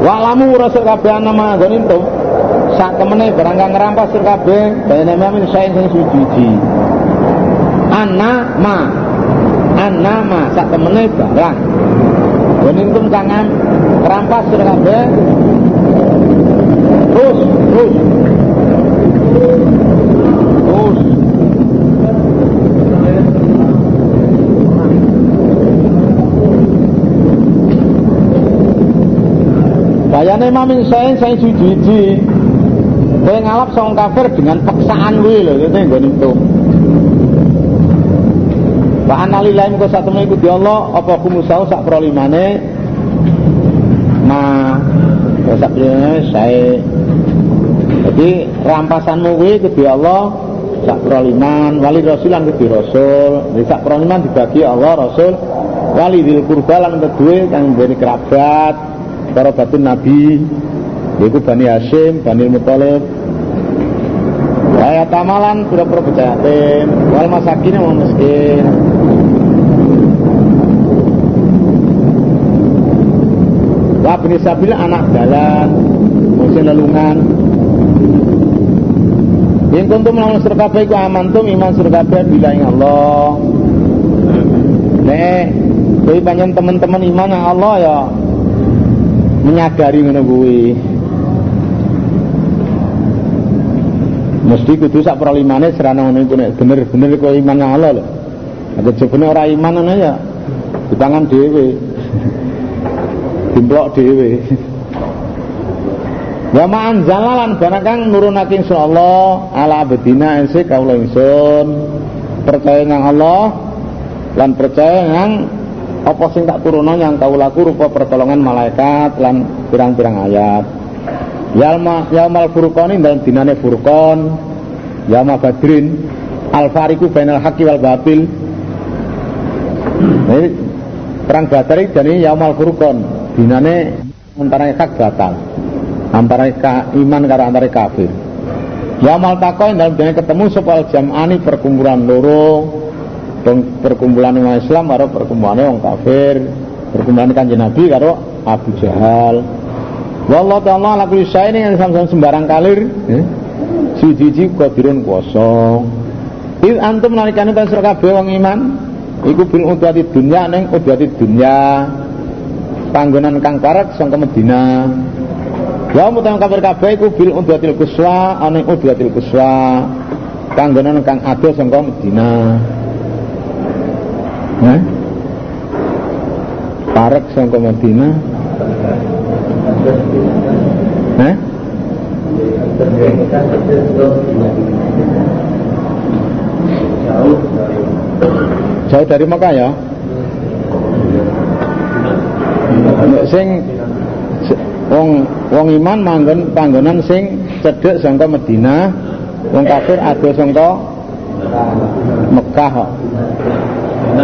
Walamu rasul kabeh ana manggon itu. Sak temene barang kang ngrampas sur kabeh dene mamin saen sing suci. Ana ma. Ana ma sak temene barang. Gonintum kangen ngrampas sur kabeh. Terus, terus. Terus. Bayane mamin saen saya suci Kowe ngalap song kafir dengan paksaan kuwi lho, itu nggon itu. Wa analillahi muka satu iku di Allah apa kumusau sak prolimane ma sak prolimane saya jadi rampasanmu kuwi kudu Allah sak proliman wali rasulan kudu rasul. Jadi sak proliman dibagi Allah rasul. Wali dil kurba lan kedue kang dari kerabat para batun nabi yaitu Bani Hashim, Bani Muthalib Waya tamalan pura-pura becayatin Wal masakin yang miskin. Wa bini sabil anak jalan Musim lelungan. Yang kuntum lawan surkabe iku amantum iman surkabe bila ing Allah. Nek Kui panjang teman-teman iman yang Allah ya menyadari ngono kuwi mesti kudu sak perlimane serana ngono iku nek bener-bener kok iman nang Allah lho. Ada jebene ora iman ngono ya di tangan dhewe. Dimplok dhewe. Wa ma anzalalan barang kang nurunake insyaallah ala abdina ense kawula ingsun percaya nang Allah lan percaya nang apa sing tak turunno yang kaulaku rupa pertolongan malaikat lan pirang-pirang ayat. Yalma yaumal furqani dalam dinane furqan. Yama badrin al fariku bainal haqqi wal batil. Ini perang badar iki jane yaumal furqan. Dinane antara hak batal antara iman karo antara kafir. Yaumal taqwa dalam dinane ketemu sopal jam'ani perkumpulan loro perkumpulan umat Islam karo perkumpulan orang kafir perkumpulan kanjeng Nabi karo Abu Jahal. Wallahu ta'ala ala kulli syai'in yang samsam sembarang kalir eh? Siji qadirun kuasa. Il antum nalikane ta sira kabeh wong iman iku bil udwati dunya ning udwati dunya. Panggonan kang karet sangka Medina Ya mutang kafir kabeh iku bil udwatil kuswa ana udwatil kuswa panggonan kang adoh sangka Medina Hah? Parek sangka Medina Hah? Jauh dari Mekah ya? Sing wong wong iman manggon panggonan sing cedhek sangka Medina, wong kafir ado sangka Mekah.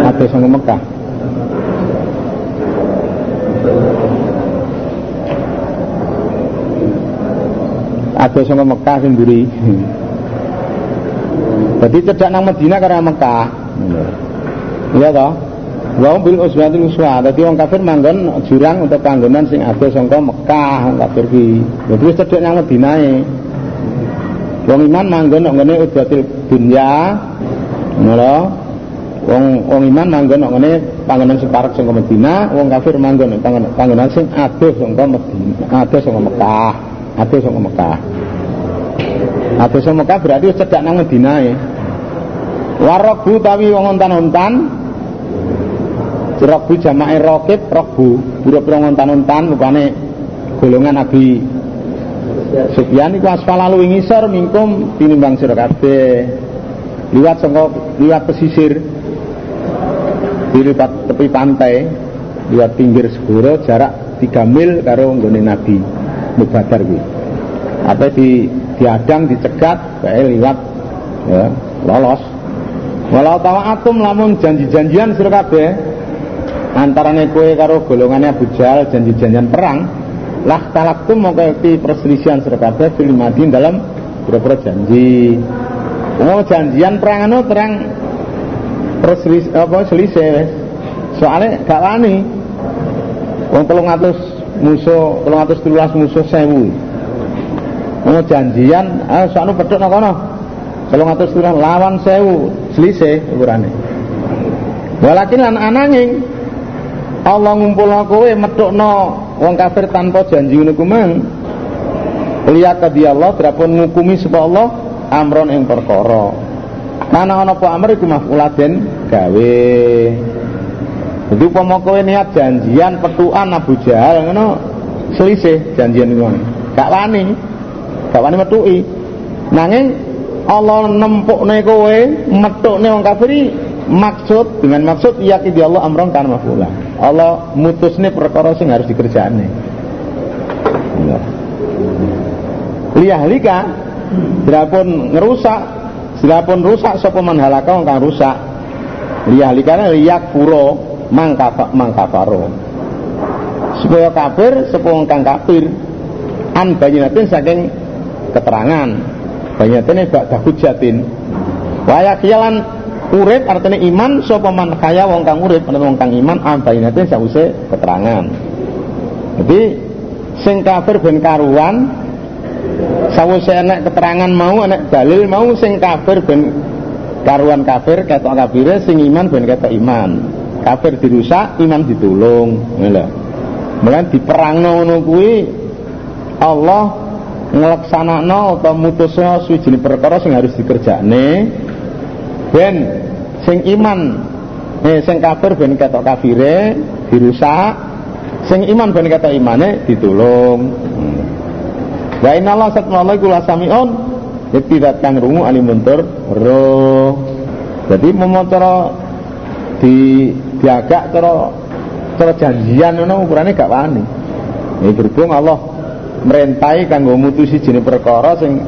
Ado sangka Mekah. ada sama Mekah sendiri jadi cedak nang Medina karena Mekah iya toh Wa bil uswatil uswa. Dadi wong kafir manggon jurang untuk panggonan sing ada sangka Mekah wong kafir ki. Dadi wis cedhek nang Madinahe. Wong iman manggon nang ngene udwatil dunya. Ngono. Wong wong iman manggon nang ngene panggonan sing parek sangka Madinah, wong kafir manggon nang panggonan sing adoh sangka Madinah, adoh sangka Mekah, adoh sangka Mekah. Adoh sangka Mekah berarti wis nang Madinahe. Warabu tawi wong ontan-ontan Rokbu jama'i rokib rokbu Bura-bura ngontan-ontan Rupane golongan Nabi Sufyan iku asfal lalu ngisor mingkum tinimbang sira kabeh. Liwat saka liwat pesisir. Liwat tepi pantai, liwat pinggir segoro jarak 3 mil karo nggone Nabi Mubadar kuwi. Apa di diadang dicegat bae liwat ya, lolos. Walau atum lamun janji-janjian sira kabeh antarane kowe karo golongannya Abu janji-janjian perang lah talaktum mongko perselisihan sira kabeh fil dalam beberapa janji mau janjian perang anu terang perselis apa selisih soalnya gak wani. Wong 300 musuh 313 musuh sewu. Mau janjian ah soalnya pedut no kono. 313 lawan sewu selisih ukurane walakin lan ananging Allah ngumpul kowe no wong kafir tanpa janji ngono kumang lihat tadi Allah berapun ngukumi sebab Allah amron yang perkara mana ana apa amr iku maf'uladen gawe jadi upama kowe niat janjian petuan Abu Jahal ngono selisih janjian ngono. Gak wani. Gak wani metuki. Nanging Allah nempukne kowe, metukne wong kafir maksud dengan maksud yakin Allah amron kan mafula. Allah mutusne perkara sing harus dikerjaane. Liyahlika Dirapun ngerusak Dirapun rusak sapa man halaka kang rusak? Liyahlika liyak puro mangkafa mangkafaro supaya kafir supaya kang kafir? An banyinatin saking keterangan. Banyinatin bak hujatin waya kialan urip artinya iman sapa man kaya wong kang urip ana wong kang iman an banyinatin sause keterangan. Jadi sing kafir ben karuan sawuse enek keterangan mau enek dalil mau sing kafir ben karuan kafir ketok kafire sing iman ben ketok iman. Kafir dirusak iman ditulung ngono mulai diperangno ngono kuwi Allah ngelaksanakno atau mutusno suwijine perkara sing harus dikerjakne. Ben sing iman eh sing kafir ben ketok kafire dirusak. Sing iman ben ketok imane ditulung wa inna Allah Allah kula sami'un tidak kang rungu alimuntur roh. Jadi memotor di diagak cara cara janjian ngono ukurane gak wani. Ini berhubung Allah merintai kanggo mutusi jenis perkara sing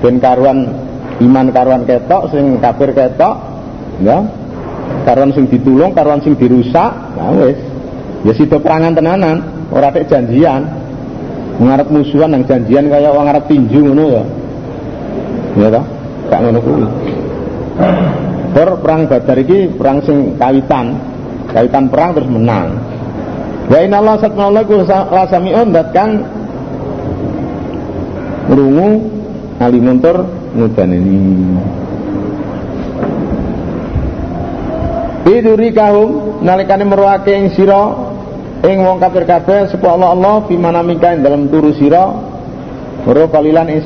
ben karuan iman karuan ketok sing kafir ketok ya. Karuan sing ditulung karuan sing dirusak nah wis. Ya sido perangan tenanan ora tek janjian ngarep musuhan yang janjian kaya wong ngarep tinju ngono ya. Ya toh? Gak ngono kuwi. Perang Badar iki perang sing kawitan. Kaitan perang terus menang. Wa inna Allah satna ku lasami'un dat kang ngrungu alimuntur ini Biduri kahum nalikane meruake ing ing wong kafir kabeh sapa Allah Allah mana mika dalam turu sira weruh kalilan ing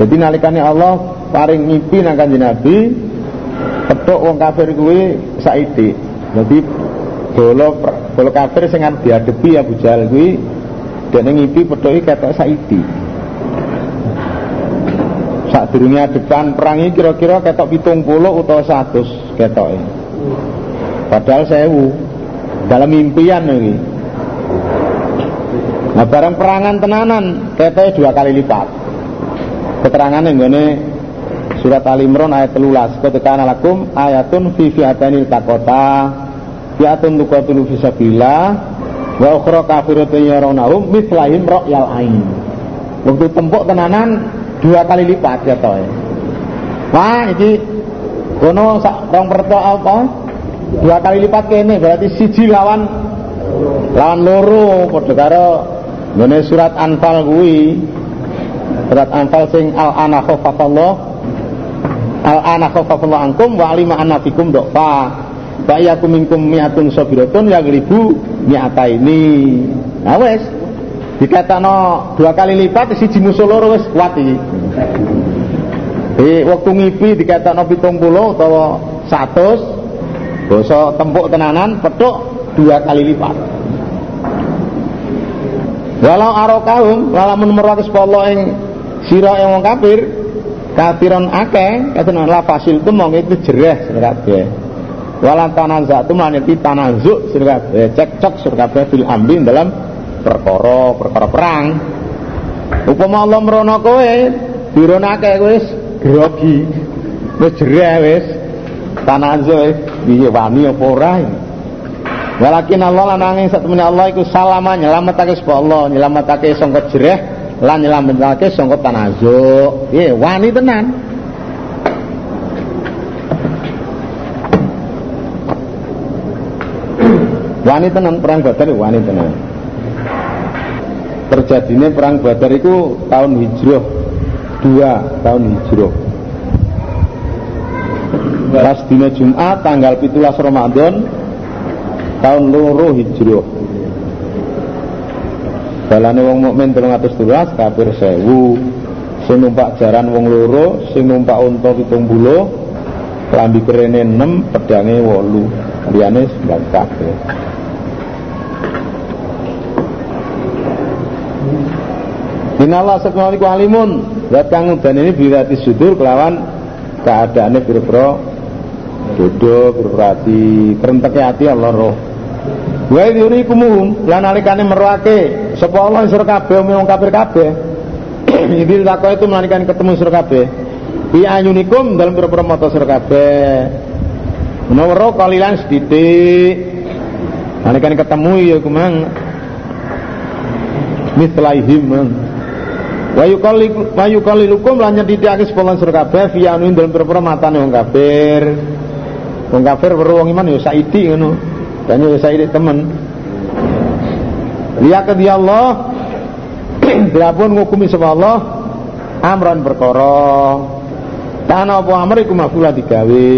jadi nalikane Allah paring mimpi nang kanjeng Nabi petuk wong kafir kuwi saide jadi bola bola kafir sing arep dihadapi Abu Jahal kuwi dene ngipi pethuke ketok saiki. Sak durunge depan perangi kira-kira ketok pitung utawa 100 ketoke. Padahal sewu dalam impian ini. Nah barang perangan tenanan ketoke dua kali lipat. Keterangan yang Surat Al Imran ayat 13. Ketika lakum ayatun fi fi'atanil takota fi'atun fi sabilillah wa ukhra kafiratun yarawnahum mithlahim ra'yal ain. Waktu tempuk tenanan dua kali lipat ya toh. Wah, iki kono sak rong perto apa? dua kali lipat ini berarti siji lawan lawan loro padha karo ngene surat Anfal kuwi. Surat Anfal sing al ana khafafallah al ana khafafallah ankum wa alima anafikum dokpa dofa wa iyakum minkum mi'atun sabiratun ya ribu mi'ata ini nah wes. Dikatano dua kali lipat siji musuh loro wes kuat iki e, waktu ngipi dikatano puluh atau satus boso tempuk tenanan petuk dua kali lipat. Walau arokahum lalamun meratus polo yang sira yang wong kafir kafiron akeh kata la fasil tu mong itu jereh sira kabeh. Walan tanazatu maniti tanah zuk kabeh cekcok cok kabeh fil ambin dalam perkara perkara perang. Upama Allah merono kowe dironake kowe grogi wis jereh wis tanazuk piye wani apa ora Walakin Allah lanangin satu Allah iku salama nyelametake sapa Allah nyelametake sangka jereh lan nyelametake sangka tanazuk piye wani tenan. Wani tenan perang badar wani tenan. Terjadinya perang Badar itu tahun hijrah dua tahun hijrah pas dina Jumat tanggal 17 Ramadan tahun loro hijrah. Balane wong mukmin 312 kafir 1000 sing numpak jaran wong loro sing numpak unta 70 lambi kerene 6 pedange 8 liyane 9 kafir Inallah sekali ku alimun Zat kang udan ini birati sudur kelawan keadaannya biro-biro dodo, biro hati kerenteknya hati Allah roh. Wa yuri kumuhum lan alikane merwake sapa Allah sira kabeh wong kafir kabeh. Ini takwa itu menalikane ketemu sira kabeh. Bi ayunikum dalam biro-biro mata sira kabeh. Menawa kalilan sedidik. Nalikane ketemu ya kumang Mislaihim wa yuqallilukum lan nyedhithake sepuluh sur kabeh fi anu dalem pira matane wong kafir wong kafir weruh wong iman ya saiki ngono. Dan ya saiki temen. Liya dia Allah. Berapun ngukumi sapa Allah. Amran perkara. Tanah apa amr iku mafula digawe.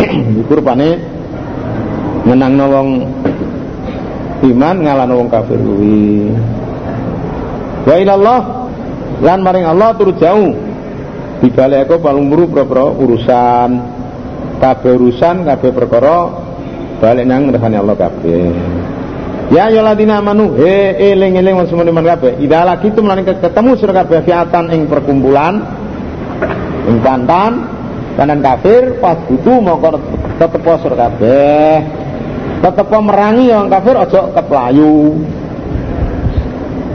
Iku rupane ngenangno wong iman ngalano wong kafir kuwi. Wa ilallah lan maring Allah turut jauh. Dibalik aku palumuru pro urusan kabeh urusan kabeh perkara balik nang ngrasani Allah kabeh. Ya ayyuhalladzina amanu he eling-eling wong semua iman kabeh. Ida lagi itu melalui ketemu sira kabeh fiatan ing perkumpulan ing pantan kanan kafir pas butuh mongko tetep sira kabeh. Tetep merangi yang kafir ojo keplayu.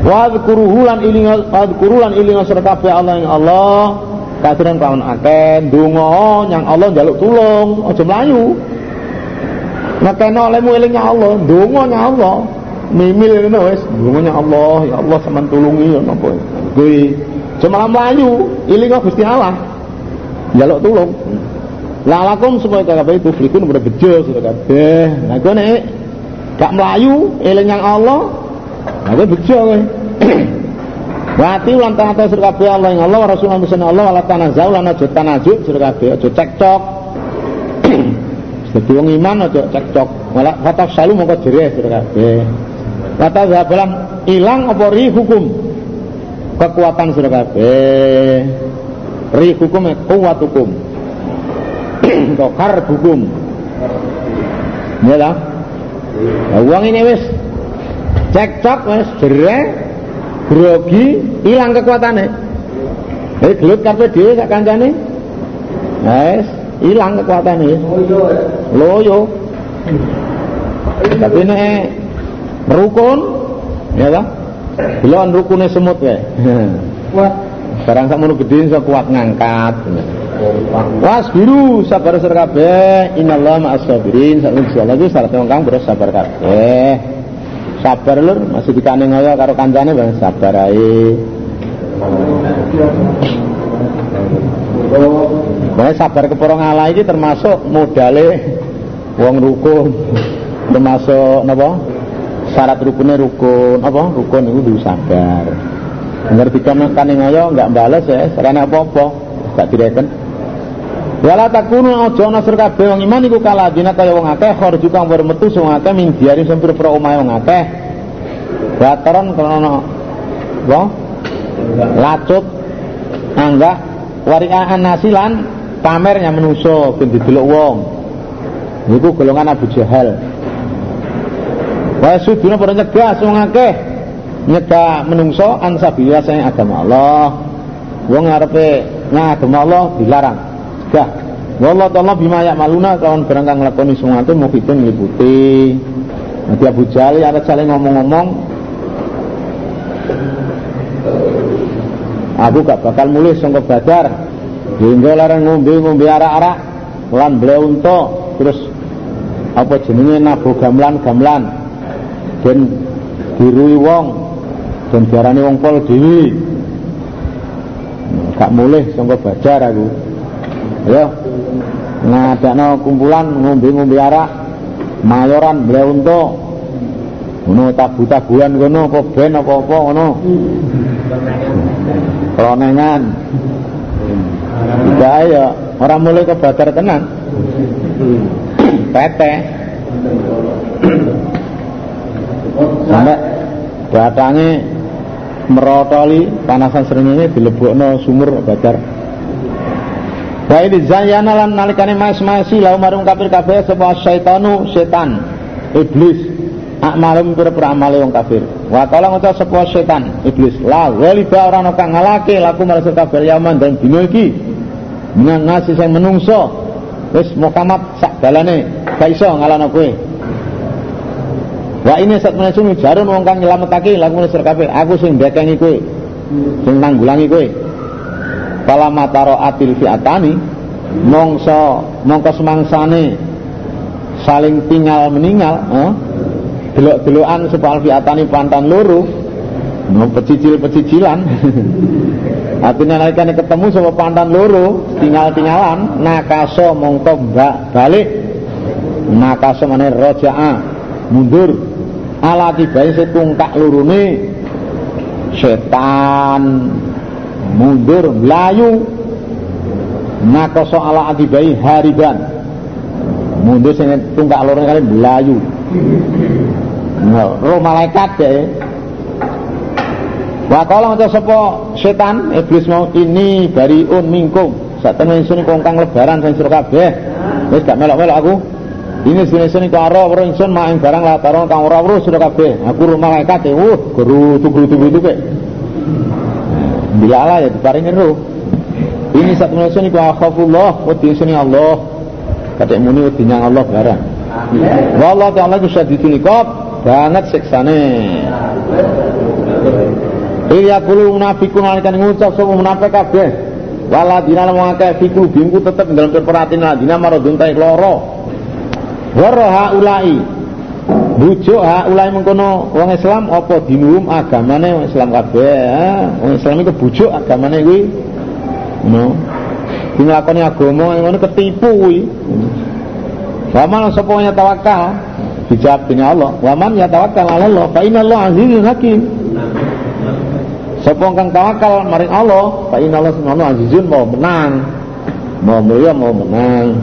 Wadkuruhu lan ilinga wadkuru lan ilinga sira kabeh Allah yang Allah kasiran kawan akeh donga yang Allah njaluk tulung aja mlayu Nakena olehmu elingnya Allah, donga nya Allah. Mimil ngono wis, donga nya Allah, ya Allah sampean tulungi ya napa. Kuwi cuma mlayu, ilinga Gusti Allah. Njaluk tulung. Lah lakum supaya kabeh itu flikun pada bejo sira kabeh. Nah kowe nek gak mlayu eling yang Allah, Nah, bejo kowe. Wati ulang tangan sira kabeh Allah yang Allah Rasulullah Muhammad Allah wala tanazau lan aja tanajuk sira kabeh cekcok. Dadi wong iman aja cekcok. Fataf salu mongko jereh sira kabeh. Kata zabalan ilang apa ri hukum kekuatan kabeh. Ri hukum kuat hukum. Tokar hukum. Ya lah. Uang ini wis cekcok wis jere grogi ilang kekuatane Jadi gelut kabeh dhewe sak kancane wis ilang kekuatane loyo tapi nek rukun ya lah Belon rukune semut wae. Kuat. Barang sakmono gedhe iso kuat ngangkat. Was biru sabar sira kabeh. Innallaha ma'as sabirin. Sak iki syarat wong kang sabar kabeh sabar lur. Masih dikane ngoyo karo kancane bang. Sabar ae. Nah, sabar keporong Allah ini termasuk modale wong rukun. Termasuk napa? Syarat rukunnya rukun. Apa? Rukun itu dulu sabar. Ngerti kan ngoyo nggak balas ya. Sarana apa-apa. Gak direken Wala takunu aja ana sir kabeh wong iman iku kaladina kaya wong akeh kharju kang metu sing akeh min diari sing pira omahe wong akeh. Bataran krana wong lacut anggah wari'an nasilan pamernya menuso ben didelok wong. Niku golongan Abu Jahal. Wa suduna para nyegah wong akeh nyegah menungso ansabilillah agama Allah. Wong ngarepe ngagama Allah dilarang. Dah. Wallah ta'ala bima maluna kawan barang kang nglakoni sungate mukitun ngliputi. Nanti Abu Jali ada saling ngomong-ngomong. Aku gak bakal mulai sangka badar. Hingga larang ngombe-ngombe arak-arak Lan untuk Terus Apa jenenge nabu gamlan-gamlan Dan dirui wong Dan diarani wong pol dewi. Gak mulai sangka badar aku ya. Ngadakno kumpulan ngombe-ngombe arak mayoran beliau untuk ngono tabu-tabuan ngono apa ben apa-apa ngono. Ronengan. Tidak ya. Orang mulai ke badar tenan. Pete sampai batangnya merotoli panasan seringnya dilebokno sumur badar Wa ini zayana lan nalikane mas-masi lau marung kafir kafir sapa syaitanu setan iblis akmalum pira-pira amale wong kafir. Wa kala ngucap sapa setan iblis la ghaliba ora ana kang ngalake laku marang kafir yaman dan dina iki. Minan nasi sing menungso wis Muhammad sak dalane gak iso ngalahno kowe. Wa ini sak menawa jarun wong kang nyelametake laku marang kafir. Aku sing ndekengi kowe. Sing nanggulangi kowe. Kala mataro atil fi'atani mongso mongko semangsane saling tinggal meninggal eh? delok-delokan sepal fi'atani pantan loro pecicil-pecicilan artinya nalikane ketemu sama pantan loro tinggal-tinggalan nakaso mongko mbak balik nakaso mana roja'a mundur ala tibai setungkak lurune setan mundur melayu nakoso ala adibai hariban. Mundur sing tungkak loro kali melayu roh malaikat deh Wa kala maca setan iblis mau ini bariun minkum. Sak temen ingsun kongkang lebaran sing sira kabeh. Wis gak melok-melok aku. Ini sini-sini karo ora ingsun maing barang lataron kang ora urus sira kabeh. Aku roh malaikat e uh guru tugu-tugu tugu dilala ya diparingi roh ini satu manusia ini akhafullah wedi sini Allah. Kata muni wedi nyang Allah barang. Wallah ta'ala ku syadidul iqab banget siksane. Iya kulo munafikun alikan ngucap sapa munafik kabeh. Wala dina wong akeh fikul bingku tetep dalam perhatian ladina maradun tai loro warha ulai bujuk ha ulai mengkono wong Islam apa dinuhum agamane wong Islam kabeh wong Islam iku bujuk agamane kuwi. No nglakoni agama ngono ketipu kuwi. Waman sapa yang tawakal dijawab dengan Allah. Waman ya tawakal ala Allah fa inna Allah azizun hakim. Sapa kang tawakal maring Allah fa inna Allah subhanahu azizun mau menang. Mau mulia mau menang.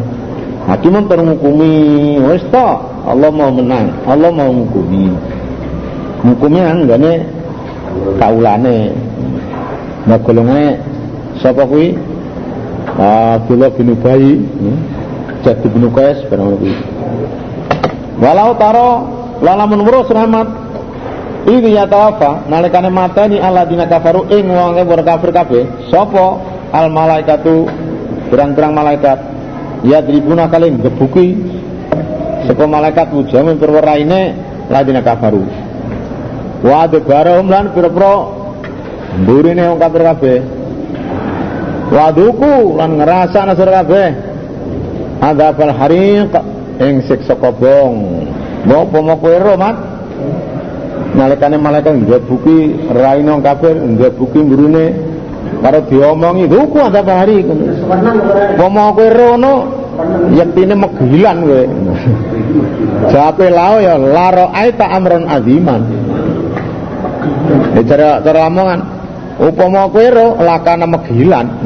Hakimun terhukumi wis Allah mau menang Allah mau menghukumi. Hukumnya anggane kaulane. Nah golongannya siapa kuwi? Abdullah bin Ubay Jadi bin Qais barang kuwi. Walau taro lalamun wurus rahmat ini ya nalikane mata ini Allah dina kafaru ing wong kafir kabeh. Sapa? Al malaikatu berang-berang malaikat. Ya dribuna kalian gebuki sapa malaikat mujamin perwaraine ladina kafaru. Wa adbarahum lan pira-pira mburine wong kafir kabeh. Wa duku lan ngerasa nasur kabeh. Adzabal hariq ing siksa kobong mau pomo kowe ro mat? Nalikane malaikat ngebuki raine wong kafir ngebuki mburine karo diomongi duku adzabal hariq. Pomo kowe rono yektine megilan kowe Jawabe lao ya laro aita amron aziman. Ya cara cara omongan upama kowe ro lakana megilan.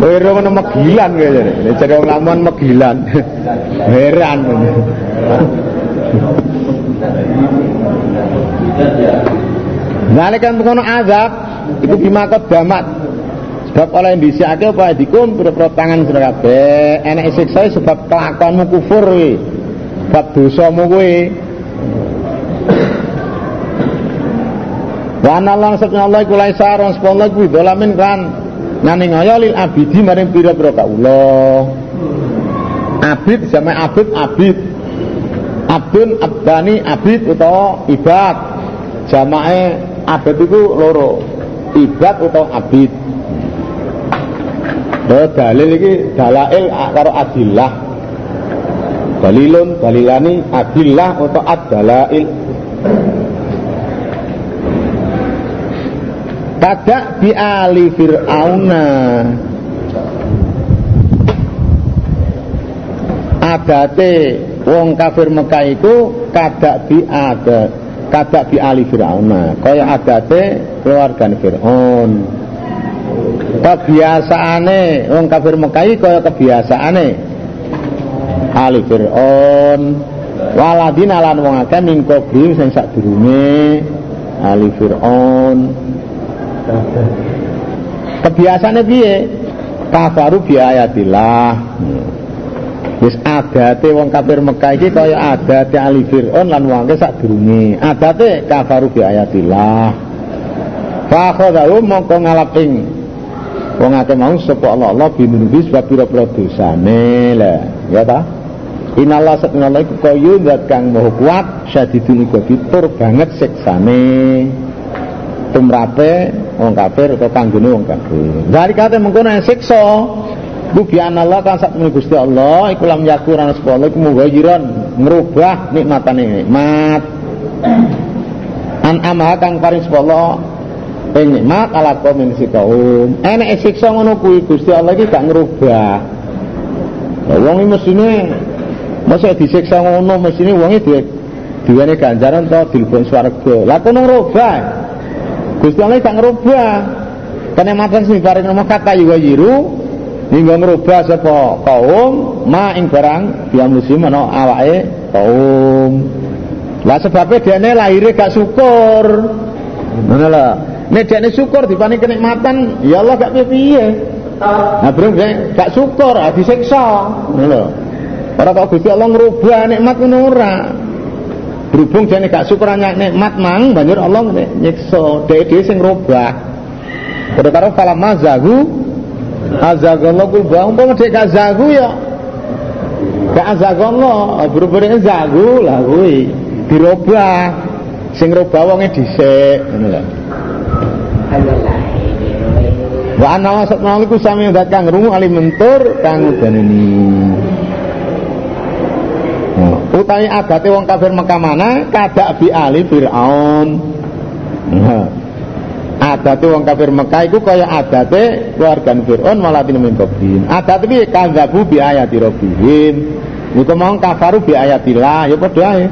Kowe ro ngono megilan kowe jare. Ya cara ngomong megilan. Heran. Nalikan kono azab itu bimakot damat Sebab oleh disiake apa dikum pira-pira tangan sira kabeh. Enek siksa sebab kelakuanmu kufur kuwi. Sebab dosamu kuwi. Wa ana Allah subhanahu Allah iku laisa ron sepuluh kuwi dolamin kan nani lil abidi maring pira-pira kaula. Abid sama abid abid. Abdun abdani abid utawa ibad. Jamae abid itu loro. Ibad utawa abid. Oh, dalil iki dalail karo adillah. Dalilun dalilani adillah atau ad-dalail. Pada bi ali fir'auna adate wong kafir Mekah iku kadak di ada kadak di ali Firaun kaya adate keluarga Firaun kebiasaane wong kafir Mekah iki kaya kebiasaane. Ali Firaun waladina lan wong akeh min qabrim sing sadurunge. Ali Firaun. Kebiasaane piye? Kafaru bi ayatillah. Wis adate wong kafir Mekah iki kaya adate Ali Fir'aun lan wong sadurunge. Adate kafaru bi ayatillah. Fa khadahu mongko ngalaping wong akeh mau sapa Allah Allah binubi sebab pira-pira dosane lah. Ya ta? Inallah satnallah iku kaya zat kang maha kuat sadidun iku tur banget siksane tumrape wong kafir atau kanggone wong kafir. Dari kate mengkono siksa Bu Allah kan sak Gusti Allah iku lam yakur ana sapa iku mughayiran ngrubah nikmatane nikmat. An amaha kang paring sapa ing nikmat ala kaum min kaum. Enek siksa ngono kuwi Gusti Allah iki gak ngrubah. Wong iki mesine masa disiksa ngono mesine wong iki diwane ganjaran to dilebon swarga. Lah kono ngrubah. Gusti Allah gak ngrubah. Kenikmatan sing paring kata yuwayiru hingga merubah sapa kaum ma ing barang dia muslim ana awake kaum lah sebabnya dene lahirnya gak syukur mana lah. Nek dene syukur dipani kenikmatan ya Allah gak piye? Nah bro gak syukur ah disiksa. Ngono lho. Ora kok Gusti Allah ngrubah nikmat ngono ora. Berhubung dene gak syukur nikmat mang banjur Allah nyiksa. Dhewe sing ngrubah. Padha karo falamma zagu azagallah kul bang umpama dia gak zagu ya gak azagallah berubah zagu lah kuwi dirubah sing rubah wonge dhisik ngono lho. Wa ana wasatna iku sami dat kang rungu ali mentur kang udaneni. Utawi adate wong kafir Mekah mana? Kadak bi ali Firaun. Nah, adate wong kafir Mekah iku kaya adate keluarga Firaun malatin min qablin adate piye? Kadzabu bi ayati rabbihim. Niku mau kafaru bi ayatillah ya padha ae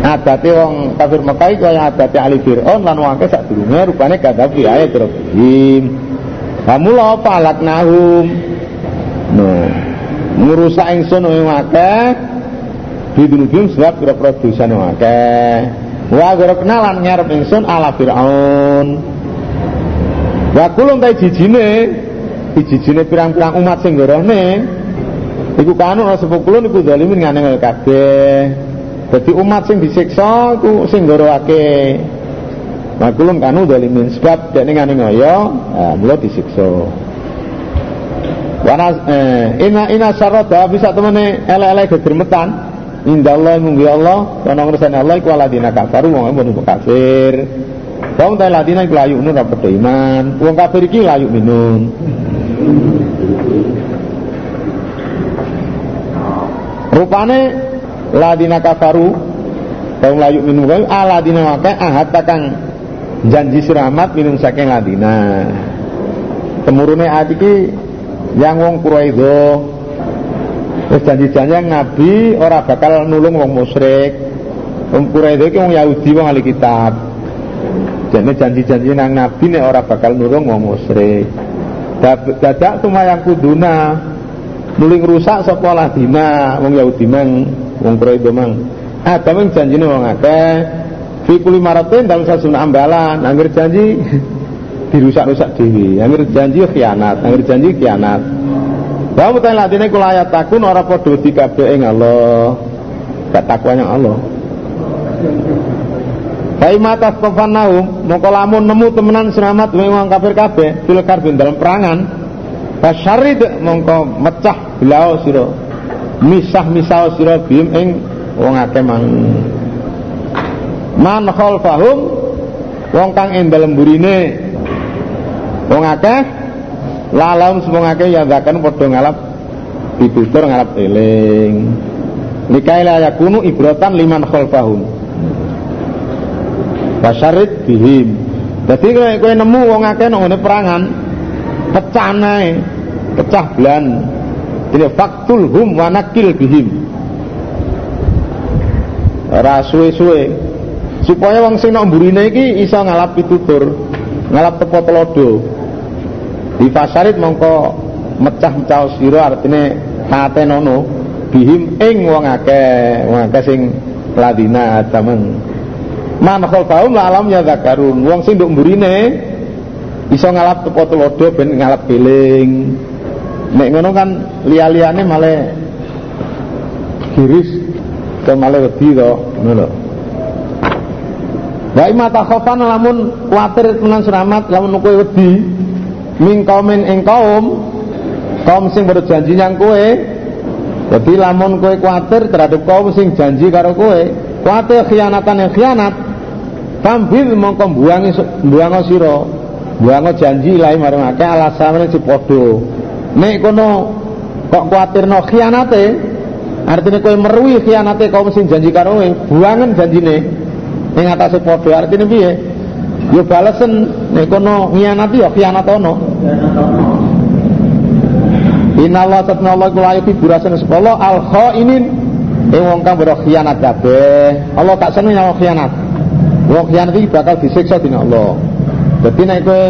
adate wong kafir Mekah iku kaya adate ahli Firaun lan wong sak durunge rupane kadzabu bi ayati rabbihim Famula falaknahum no ngurusak ingsun wong akeh bidunubim sebab pira-pira dosane akeh. Wa gharaqna lan nyarep ingsun ala fir'aun. Wa kulum ta jijine jijine pirang-pirang umat sing gorohne iku kanu ana sepukulun iku zalimin ngane kabeh dadi umat sing disiksa iku sing gorohake wa kulum kanu zalimin sebab dekne ngane ngoyo nah, mula disiksa. Wana eh, ina ina syarata bisa temene ele-ele gegermetan Indah Allah munggu Allah Kono ngersani Allah iku aladina kafaru Wong ampun kafir. Wong ta ladina iku layu nun rapat iman. Wong kafir iki layu minun Rupane ladina kafaru Wong layu minum kau aladina wakai ahad takang janji siramat minum saking ladina Temurune ati ki yang wong Quraido Wis janji-janji Nabi ora bakal nulung wong musyrik. Wong Quraisy iki wong Yahudi wong. Jadi janji-janji nang Nabi nek ora bakal nulung wong musyrik. Dadak yang kuduna nuling rusak sapa ladina wong Yahudi mang wong Quraisy mang. Adam yang janjine wong akeh fi kulli maratin dalam sasun ambalan angger janji dirusak-rusak dhewe angger janji khianat angger janji khianat Wa mutai ladine kula ayat takun ora padha dikabe ing Allah. Gak takwanya Allah. Fa mata tafannahum mongko lamun nemu temenan selamat wong kafir kabeh fil karbin dalam perangan. Fasyarid mongko mecah belau sira. Misah-misah sira bim ing wong akeh mang. Man khalfahum wong kang ing dalem burine wong akeh lalam semua ya zakan padha ngalap ditutur ngalap eling. Nikaila yakunu ibratan liman khalfahum. Basyarit bihim. Jadi kowe nemu wong akeh nang perangan pecah pecah blan Ini faktul hum wanakil bihim. Ora suwe-suwe supaya wong sing nok mburine iki iso ngalap pitutur, ngalap tepo telodo. Di fasarit mongko mecah-mecah sira artine katenono bihim ing wong akeh, wong akeh sing ladina tamen. Man khalfahum la alam ya zakarun. Wong sing nduk mburine iso ngalap tepo telodo ben ngalap piling. Nek ngono kan liya-liyane malah kiris ke malah wedi to, ngono. Wa imma takhafan lamun kuatir tenan selamat lamun kowe wedi min kaumin ing kaum kaum sing berjanji nang kowe jadi lamun kowe kuatir terhadap kaum sing janji karo kowe kuatir khianatan yang khianat tambil mongko buangi buango sira buango janji lain marang akeh alasane padha nek kono kok kuatirno khianate artinya kowe merui khianate kaum sing janji karo kowe buangen janjine ning atase padha artinya piye yo balesen nek kono khianati yo khianat ono Inallah satna Allah kula ayati burasan sepuluh al khainin ing wong kang berkhianat kabeh. Allah tak seneng nyawa khianat. Wong khianat bakal disiksa dening Allah. Dadi nek kowe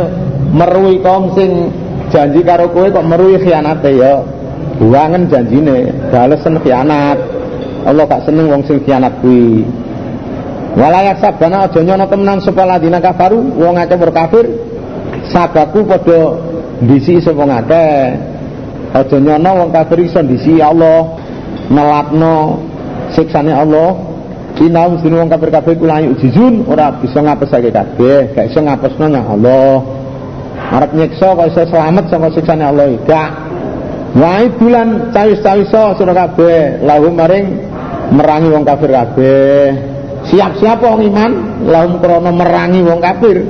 merui kaum sing janji karo kowe kok meruhi khianate ya? Buangen janjine balesen khianat. Allah gak seneng wong sing khianat kuwi. Walayak sabana aja nyono temenan sapa ladina kafaru? Wong akeh berkafir sabaku padha ndisi sapa wong akeh. Aja nyono wong kafir iso ndisi Allah nelatno siksane Allah. Inaum sini wong kafir kafir kula jizun ora bisa ngapesake kabeh, gak iso ngapesno nang Allah. Arab nyiksa kok iso selamat saka siksane Allah. Gak. Wae bulan cawis-cawiso sira kabeh. Lahum maring merangi wong kafir kabeh. Siap-siap wong iman lahum krana merangi wong kafir.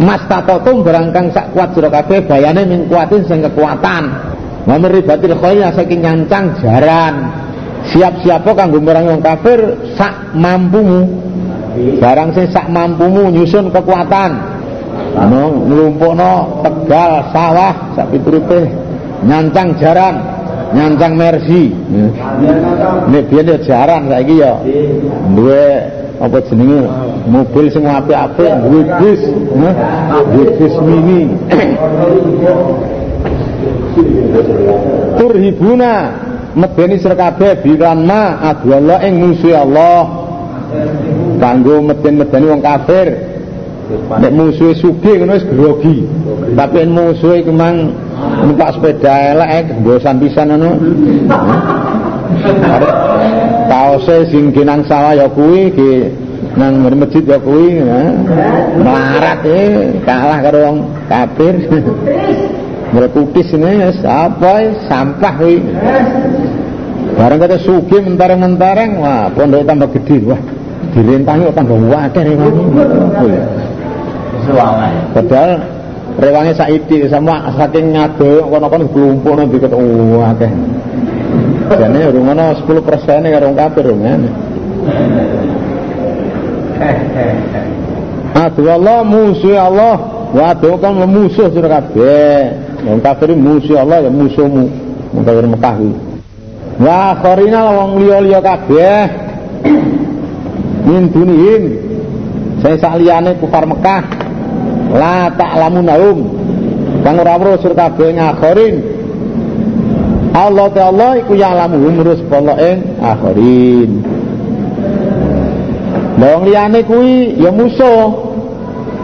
Mas tatotum barangkang sak kuat sira kabeh bayane ming kuatin sing kekuatan. Wa meribatil khoya saking nyancang jaran. Siap-siap kanggo merangi wong kafir sak mampumu. Barang sing sak mampumu nyusun kekuatan anu nglumpukno tegal sawah sak piturute nyancang jaran nyancang mersi. Nek biyen ya jaran saiki ya duwe apa jenenge? Mobil sing apik-apik duwe bis duwe bis mini. Turhibuna medeni sira kabeh biran ma adwala ing musuh Allah. Kanggo meden-medeni wong kafir Nek musuhe sugih ngono wis grogi. Tapi musuhe iku mang numpak sepeda elek bosan pisan ngono. Kaose sing kinang sawah ya kuwi ki nang masjid ya kuwi melarat eh kalah karo wong kafir. Mrekutis ini apa sampah kuwi. Barang kata sugih mentareng-mentareng wah pondok tambah gede wah dirintangi tambah wakil Padahal rewange saiki sama saking ngado kono-kono klumpuk nang diket oh akeh. Jane rungono 10% karo kafir rungane. Aduh Allah musuh Allah Waduh kan musuh sira kabeh. Wong kafir musuh Allah ya musuhmu. Wong kafir Mekah kuwi. Wa akharina wong liya-liya kabeh. Min dunihim. Saya sak liyane kufar Mekah la ta'lamunahum kang ora weruh sur kabeh ngakhirin Allah Allah iku ya'lamuhum rus pola ing akhirin Wong liyane kuwi ya musuh.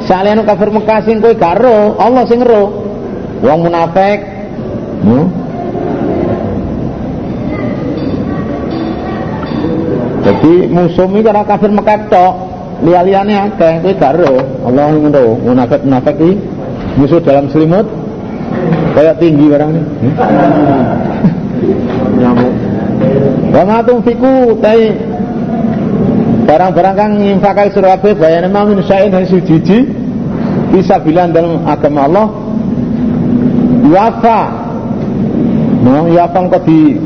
Salehane kafir Mekah sing kowe garo, Allah sing ero. Wong munafik. Hmm? Jadi musuh iki ora kafir Mekah tok liya-liyane akeh kowe gak ero Allah ngono munafik-munafik iki musuh dalam selimut. Kayak tinggi barang ini. Hmm? nyamuk. Wa ma fiku tai. Barang-barang kang nyinfakai surah kabeh bayane mau min syai'in sujiji bisa bilang dalam agama Allah. Wafa. No yafa kok di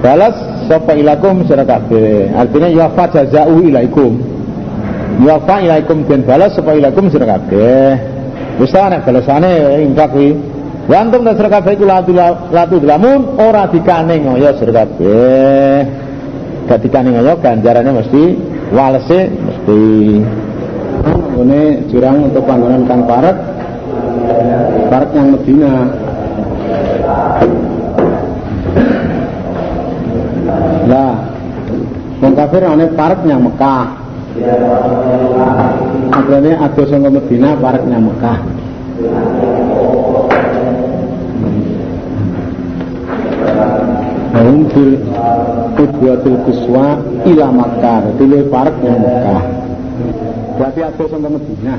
balas sapa ilakum surah kabeh. Artinya yafa jazau ilaikum Yafa ilaikum den balas supaya ilaikum sira kabeh. Wis ta nek balasane infak kuwi Wa antum nasra kabeh iku latu lamun ora dikane ngoyo sira kabeh. Gak dikane ngoyo ganjarane mesti walese mesti. Ini jurang untuk panggonan kang parek parek yang Medina. Lah wong kafir ana yang Mekah Akhirnya ada sangka Medina parek Mekah. Hum bil Udwatul Kuswa ila Makkah Dile parek Mekah. Berarti ada sampai Medina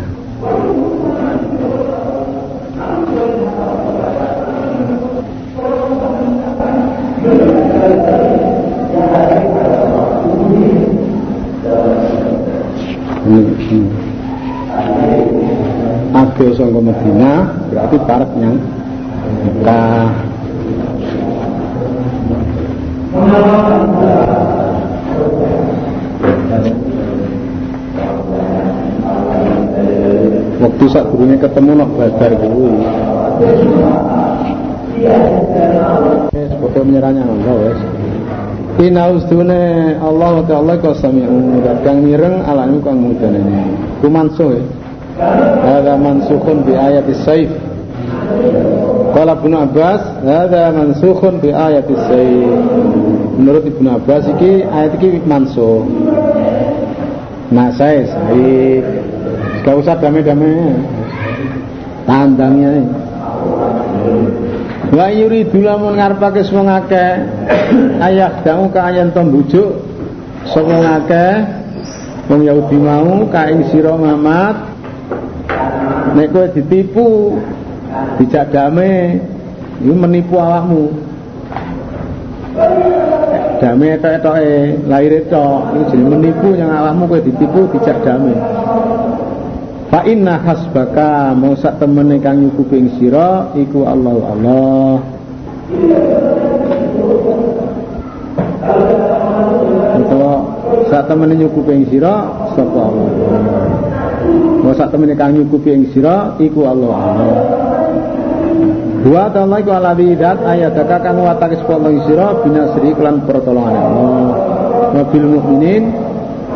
Sampai Medina Berarti parek yang Mekah Waktu saat gurunya ketemu nak badar kuwi. Seperti menyerahnya Allah wes. Ina ustune Allah ta'ala ka sami'u kang mireng alane kang mudane. Ku mansuh. Ada mansukhun bi ayat saif. Qala Ibnu Abbas, "Hadza mansukhun bi ayat saif." Menurut Ibnu Abbas iki ayat iki mansuh. Nah, saya saif. Gak usah damai-damai. Tandangnya. Wa yuridu lamun ngarepake semua ngake ayah damu ka ayan tembujuk sapa ngake wong Yahudi mau ka ing sira Muhammad nek kowe ditipu dijak damai ini menipu awakmu damai etok-etoke lahir etok ini jadi menipu yang awakmu kowe ditipu dijak damai Fa inna hasbaka mau temene kang nyukupi ing sira iku Allah Allah. Utawa sak temene nyukupi ing sira sapa Allah. Mau sak temene kang nyukupi ing sira iku Allah Allah. Wa ta'ala iku ala bidat ayataka kang watake sapa ing sira binasri kelan pertolongan Allah. Wa bil mukminin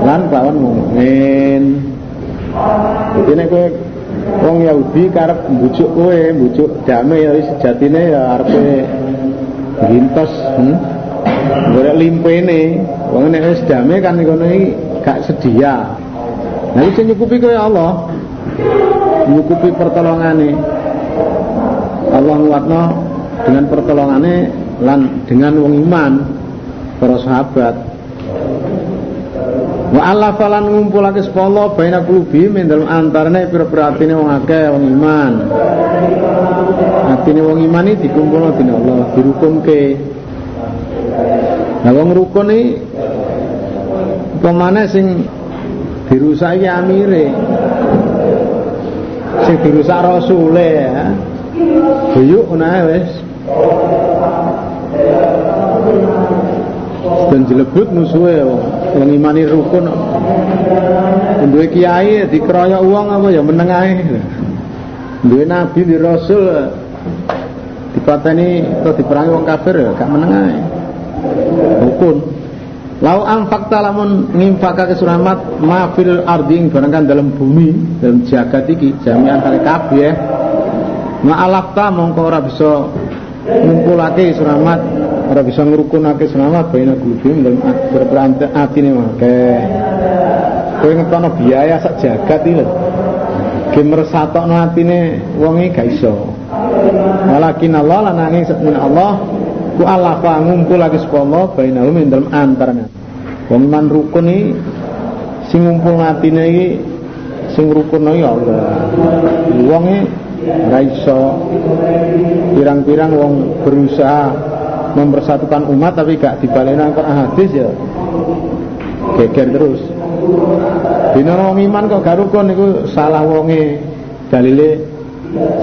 lan kelawan mukmin. Jadi nek kowe wong Yahudi karep mbujuk kowe, mbujuk damai ya sejatine ya arepe gintos, hmm? Golek limpene. Wong nek wis kan ngono iki gak sedia. Nah iki nyukupi kowe Allah. Nyukupi pertolongane. Allah nguatno dengan pertolongane lan dengan wong iman para sahabat Wa Allah falan ngumpulake sepolo baina kulubi min dalem antarane pira-pira atine wong akeh wong iman. Atine wong iman iki dikumpulno dina Allah, dirukumke. Nah wong rukun iki pemane sing dirusak iki amire. Sing dirusak rasule ya. Buyuk nae wis. Dan jelebut musuhe wong imani rukun. Duwe kiai dikeroyok uang apa ya meneng ae. Duwe nabi di rasul dipateni atau diperangi wong kafir ya gak meneng ae. Rukun. Lau anfakta lamun ngimfakake suramat mafil arding barangkan dalam bumi dalam jagat iki jami'an kali kabeh ma alafta mongko ora bisa ngumpulake suramat ora bisa ngrukunake selamat baina gulubim dalam berperante atine akeh kowe ngetono biaya sak jagat iki lho. Ge mersatokno atine wong iki gak iso. Walakin Allah lan nanging sepun Allah ku Allah fa ngumpulake sapa Allah bainahum ing dalem antarane wong iman rukun iki sing ngumpul atine iki sing rukun iki Allah. Wong iki ora pirang-pirang wong berusaha mempersatukan umat tapi gak dibaleni Quran hadis ya. Geger terus. Dina wong iman kok gak rukun niku salah wonge dalile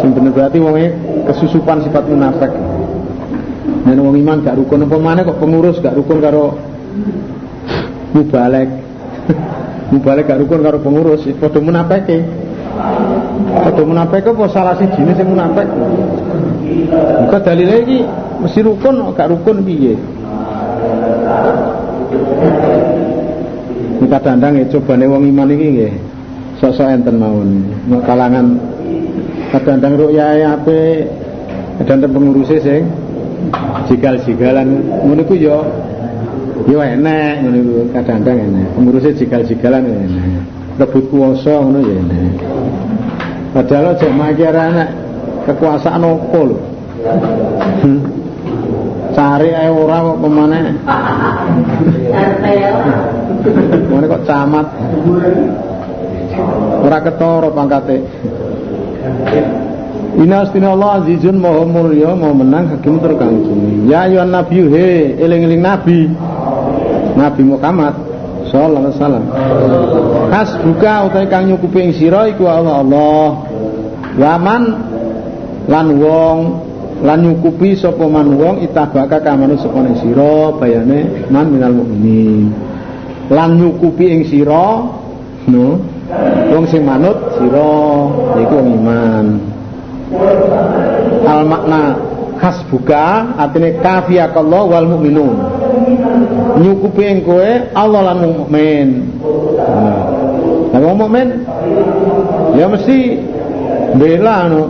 bener. Berarti wonge kesusupan sifat munafik nek wong iman gak rukun apa maneh kok pengurus gak rukun karo mubalek mubalek gak rukun karo pengurus padha munafike Padha munafik apa salah sijine sing munafik? Kok dalile iki mesti rukun gak rukun piye? Ini kadang-kadang ya cobane wong iman iki nggih. Sosok enten mawon. Kalangan kadang-kadang ruya ape dan pengurusnya sing jigal-jigalan ngono iku yo yo enek ngono iku kadang-kadang enek. Pengurusnya jigal-jigalan enek. Rebut kuasa ngono ya enek. Padahal aja mikir anak kekuasaan opo lho. Hmm. Cari ae ora kok pemane. Mana kok camat. Ora ketara pangkate. Inastina Allah azizun maha mulya mau menang hakim terkang Ya ayuhan nabi he eling-eling nabi. Nabi Muhammad sallallahu alaihi wasallam. buka utai kang nyukupi ing sira iku Allah Allah. Waman lan wong lan nyukupi sapa man wong itabaka kamanu sapa ning sira bayane man minal mukminin. Lan nyukupi ing sira no wong sing manut sira iku wong iman al makna hasbuka artinya kafiyakallah wal mu'minun. Nyukupi yang kowe Allah lan mukmin. Nah wong ya mesti bela no.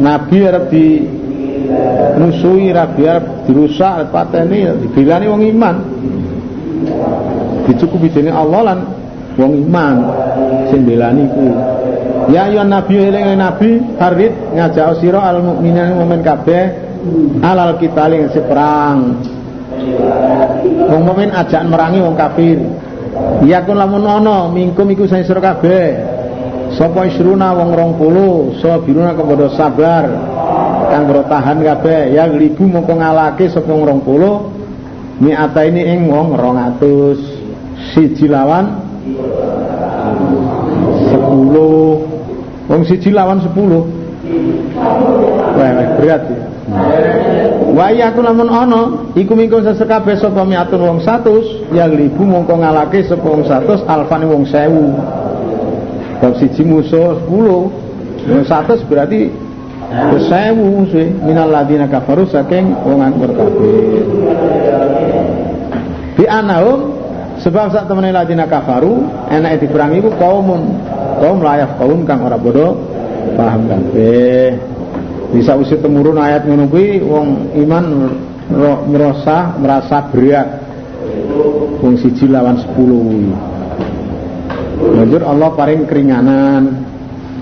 Nabi arep di nusui rabi arep dirusak pateni dibilani wong iman. Dicukupi dening Allah lan wong iman. Sing Ya ayyuhan nabi eling nabi harid ngajak sira al mukminin mukmin kabeh alal kita ling perang. Wong mukmin ajak merangi wong kafir. Ya kun lamun ana mingkum iku sing sira kabeh. Sapa isruna wong 20, sabiruna kepada sabar kang tahan kabeh ya libu mongko ngalake sapa wong 20 miata ini ing wong 200 siji lawan 10 Wong siji lawan sepuluh. Wah, berat ya. Wa aku lamun ana iku mingkung sesekabeh sapa miatun wong 100 ya libu mongko ngalake sapa wong 100 alfane wong 1000. Bab siji musuh 10. Wong 100 berarti sewu sih minal ladina kafaru saking wong angkur kafir. Di anahum sebab saat temen ladina kafaru enak diperangi ku kaumun kaum layak kaum kang ora bodoh paham kabeh. Bisa usir temurun ayat kuwi wong iman merasa merasa berat. Wong siji lawan 10 kuwi. Lanjut Allah paring keringanan.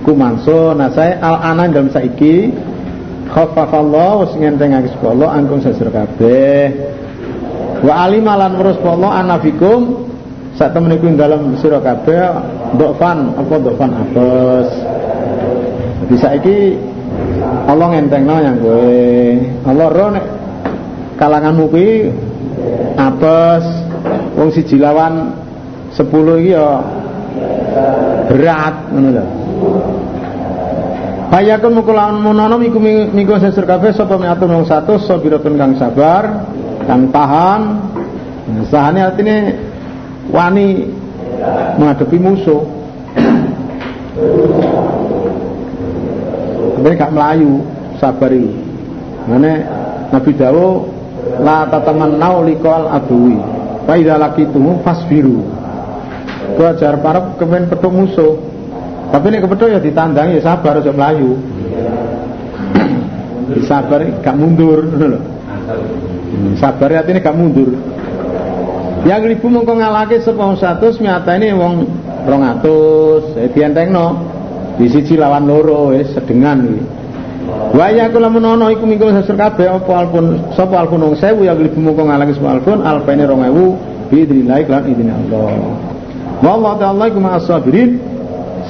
Ku manso saya al anan dalam saiki khaffafallah wis ngentengake Allah angkung sesir kabeh. Wa alimalan terus Allah anafikum saat temen iku dalam sira kabeh dokfan apa dokfan apes bisa iki Allah ngentengno yang gue Allah ro nek kalanganmu kuwi apes wong siji lawan 10 iki ya berat ngono lho. Hayakun mukulawan munono miku miku sesur kabeh sapa miatun wong 100 sabiratun kang sabar kang tahan. Sahane artine wani menghadapi musuh. Tapi gak melayu sabar itu. Mana Nabi Dawo la tatamannau liqal adui wa idza laqitumu fasbiru. Ajar para kemen petuk musuh. Tapi ini kepethuk ya ditandang ya sabar aja melayu. Sabar gak mundur sabar artinya gak mundur yang ribu mengko ngalake sapa wong 100 ini wong 200. Eh dientengno. Di siji lawan loro wis sedengan iki. Wa ya kula menono iku minggu sesur kabeh apa alpun sapa alpun wong 1000 yang ribu mengko ngalake sapa alpun alpene 2000 biidznillah lan idine Allah. Wallahu ta'ala iku ma'as sabirin.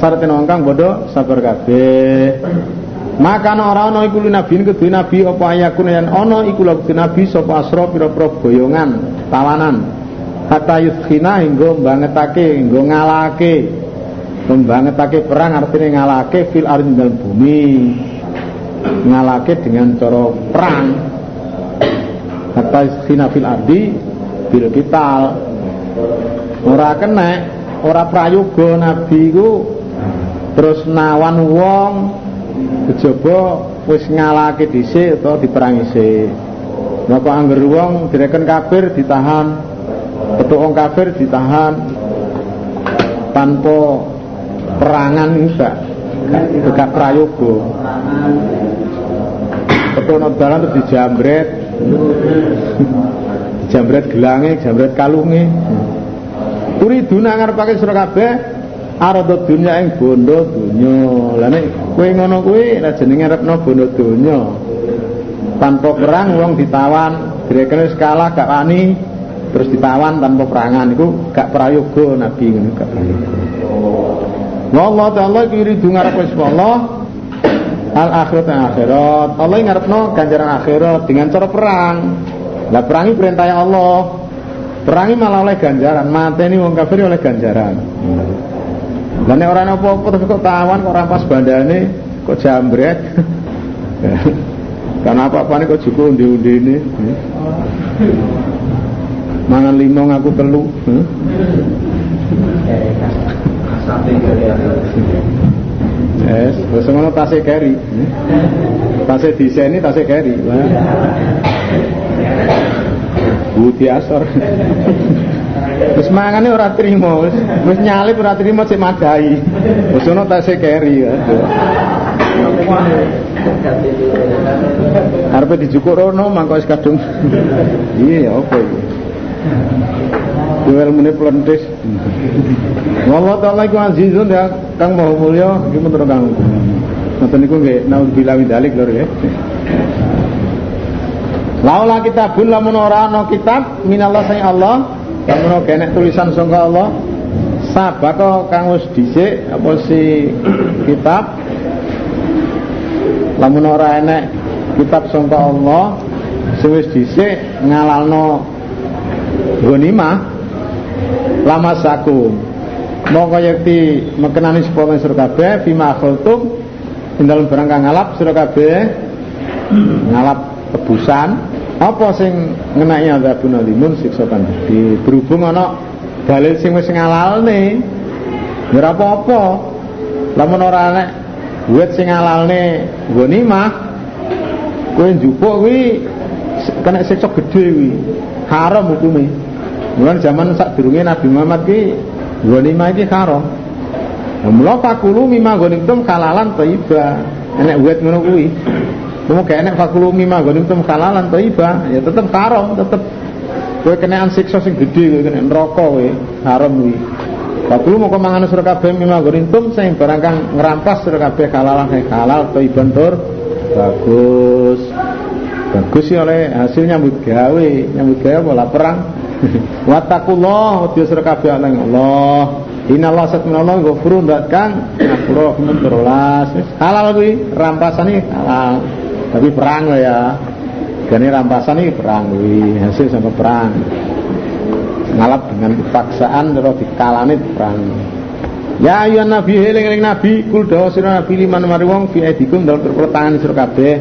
Syaratene wong kang bodho sabar kabeh. Maka ora ana iku nabi kedue nabi apa ayakun yen ana iku nabi sapa asra pira-pira boyongan, tawanan hatta yuskhina hingga bangetake hingga ngalake. Membangetake perang artinya ngalake fil ardi dalam bumi. Ngalake dengan cara perang. Hatta yuskhina fil ardi bil kital ora kena ora prayoga nabi ku. Terus nawan wong kejaba wis ngalake dhisik utawa diperangi sik. Maka angger wong direken kafir ditahan, petuk wong kafir ditahan tanpa perangan gak prayoga. Petuk nang dalan terus dijambret. Jambret gelange, jambret kalunge. Turiduna ngarepake sira kabeh arada dunya ing bondo donya. Lah nek kowe ngono kuwi ra jenenge arepno bondo donya tanpa perang wong ditawan direkene skala gak wani terus ditawan tanpa perangan itu gak prayoga nabi ngono gak prayoga Wallah ta'ala kiri ngarep wis Allah al akhirat akhirat. Allah ngarepno ganjaran akhirat dengan cara perang. Lah perangi perintah Allah. Perangi malah oleh ganjaran mateni wong kafir oleh ganjaran. Lah nek ora apa-apa tapi kok tawan kok rampas bandane kok jambret. Karena apa-apa kok juga undi-undi ini? Mangan lima ngaku telu hmm? Yes, terus tasik keri hmm? Tasik diseni tasik keri Budi asor Terus mangane ora trimo, wis nyalip ora trimo cek madai. Wis ono tasik keri. Karepe dijukuk rono mangko wis kadung. Iya iki? Duel mune plentis. Wallahu taala iku azizun ya Kang Maha Mulya iki mentur Kang. Ngoten niku nggih naudzubillah min dalik lho ya. Laula kitabun lamun ora ana kitab minallah sing Allah, lamun enek tulisan sangka Allah, sabako kang wis dhisik apa si kitab lamun ora enek kitab sangka Allah sing wis dhisik ngalalno ghanimah lama sakum mongko yakti mekenani sepuluh sira kabeh bima khultum ing dalem barang kang ngalap sira kabeh ngalap tebusan. Apa sing ngenai azabun alimun siksa kang gede berhubung ana dalil sing wis ngalalne ora apa-apa. Lamun ora enek Buat sing alalne ghanimah kowe njupuk kuwi kena siksa gede kuwi. Haram hukume. Mulane zaman sak durunge Nabi Muhammad ki ghanimah iki haram. Nah, mula fakulu mimma ghanimtum halalan thayyiba. Enek buat ngono kuwi. Mau kayak enek fakulu mimma ghanimtum halalan thayyiba, ya tetep haram, tetep kowe kenaan siksa sing gede kowe kena neraka kowe, haram kuwi. Wakulu mau kemangan surga kabeh mimma gurintum sing barang kang ngerampas surga kabeh halalan sing halal atau ibantur bagus. Bagus sih oleh hasil nyambut gawe, nyambut gawe bola perang. Watakullah wedi surga kabeh ana Allah. Inallah satminallah ghafurun kang ngapura terolas. Halal kuwi rampasane halal. Tapi perang lah ya. Gane rampasan iki perang kuwi, hasil sampai perang ngalap dengan paksaan terus dikalane perang Ya ayuhan nabi heling eling nabi kul dawa sira nabi liman mari wong fi aidikum dalam perkara tangan sira kabeh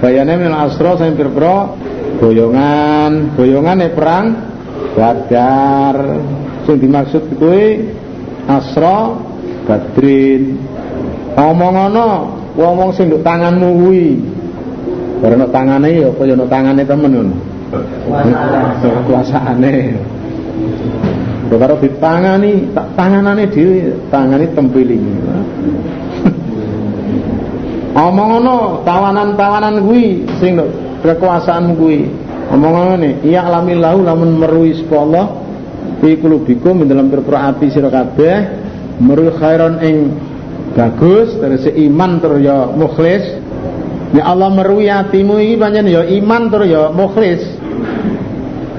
bayane min asra sing perkara boyongan boyongan e perang badar sing dimaksud kuwi asra badrin omong ana wong sing nduk tanganmu kuwi Karena tangane ya apa ya tangane temen ngono. Kuasaane. Lho karo ditangani tak tanganane dhewe, tangani tempiling. Omong ngono, tawanan-tawanan kuwi sing kekuasaan kuwi. Omong ngene, iya lahu lamun meruhi sapa Allah fi kulubikum dalam pira ati sira kabeh meruhi khairon ing bagus terus iman terus ya mukhlis Ya Allah meruhi atimu iki pancen ya iman terus ya mukhlis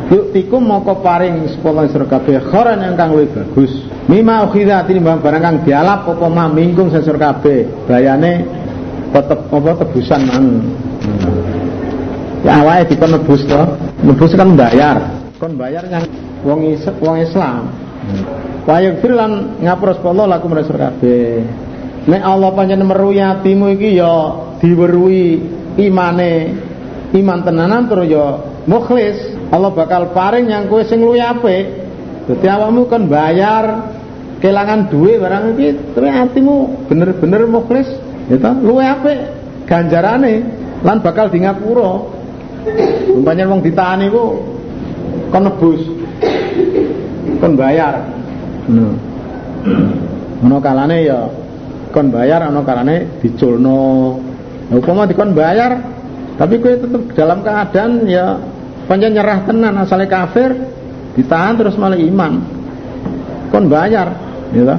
Yuktikum moko paring sepuluh sira kabeh khoran ingkang luwih bagus. Mima ukhidha tinimbang barang kang dialap apa mah minggung sira kabeh. Bayane tetep apa tebusan mang. Ya awake dikon nebus to. Nebus kan bayar. Kon bayar yang wong wong Islam. Wa yaghfir lan ngapura sepuluh laku sira kabeh. Nek Allah pancen meruhi atimu iki ya diweruhi imane iman tenanan terus ya mukhlis Allah bakal paring yang kue sing luwih apik. Dadi awakmu kan bayar kelangan duwe barang iki terus atimu bener-bener mukhlis ya ta luwe apik ganjarane lan bakal di ngapura umpamanya wong ditahan iku kon nebus. Kon bayar. Ngono. Kalane ya kon bayar ana kalane diculno. Upama dikon bayar tapi kowe tetep dalam keadaan ya pancen nyerah tenan asale kafir ditahan terus malah iman. Kon bayar ya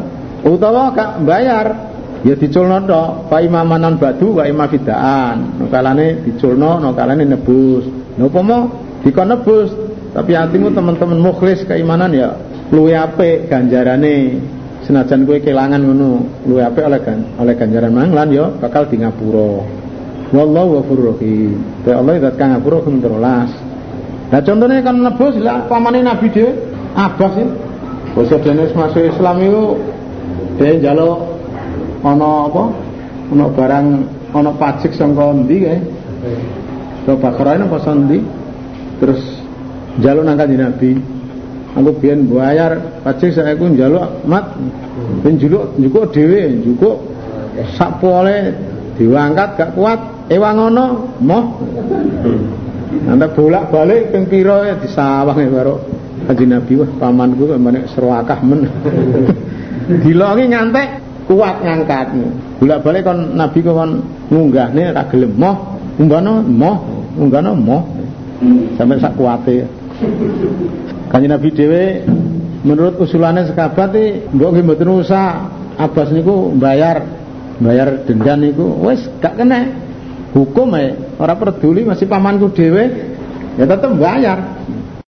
utawa gak bayar ya diculno tok fa imamanan badu wa imafidaan. Kalane diculno no kalane nebus. No upama dikon nebus tapi hatimu teman-teman mukhlis keimanan ya luwe apik ganjarane. Senajan kowe kelangan ngono luwe apik oleh gan, oleh ganjaran mang lan ya bakal di ngapura. Wallahu ghafurur rahim. Ya Allah zat kang ngapura kum terolas nah contohnya kan nebus lah pamane nabi dhewe Abbas ya basa dene masuk Islam itu dia njaluk ana apa? Ana barang ana pajak sangka endi kae? So Bakara ini pas endi terus njaluk nang kanjeng Nabi. Aku biyen bayar pajak saya ku njaluk mat. Ben juluk njukuk dhewe njukuk sak pole. Diangkat gak kuat ewang ngono moh. Nanti bolak balik ping pira disawang ya karo kanjeng Nabi. Wah pamanku kok menek seruakah men. Dilongi ngantek kuat ngangkat bolak balik kon Nabi kon ngunggahne ra gelem. Moh unggahno moh unggahno moh. Sampai sak kuate. Kanjeng Nabi dhewe menurut usulannya sekabat iki mbok nggih mboten usah Abbas niku bayar bayar denda niku wis gak kena. Hukum ya orang peduli masih pamanku dhewe ya tetep bayar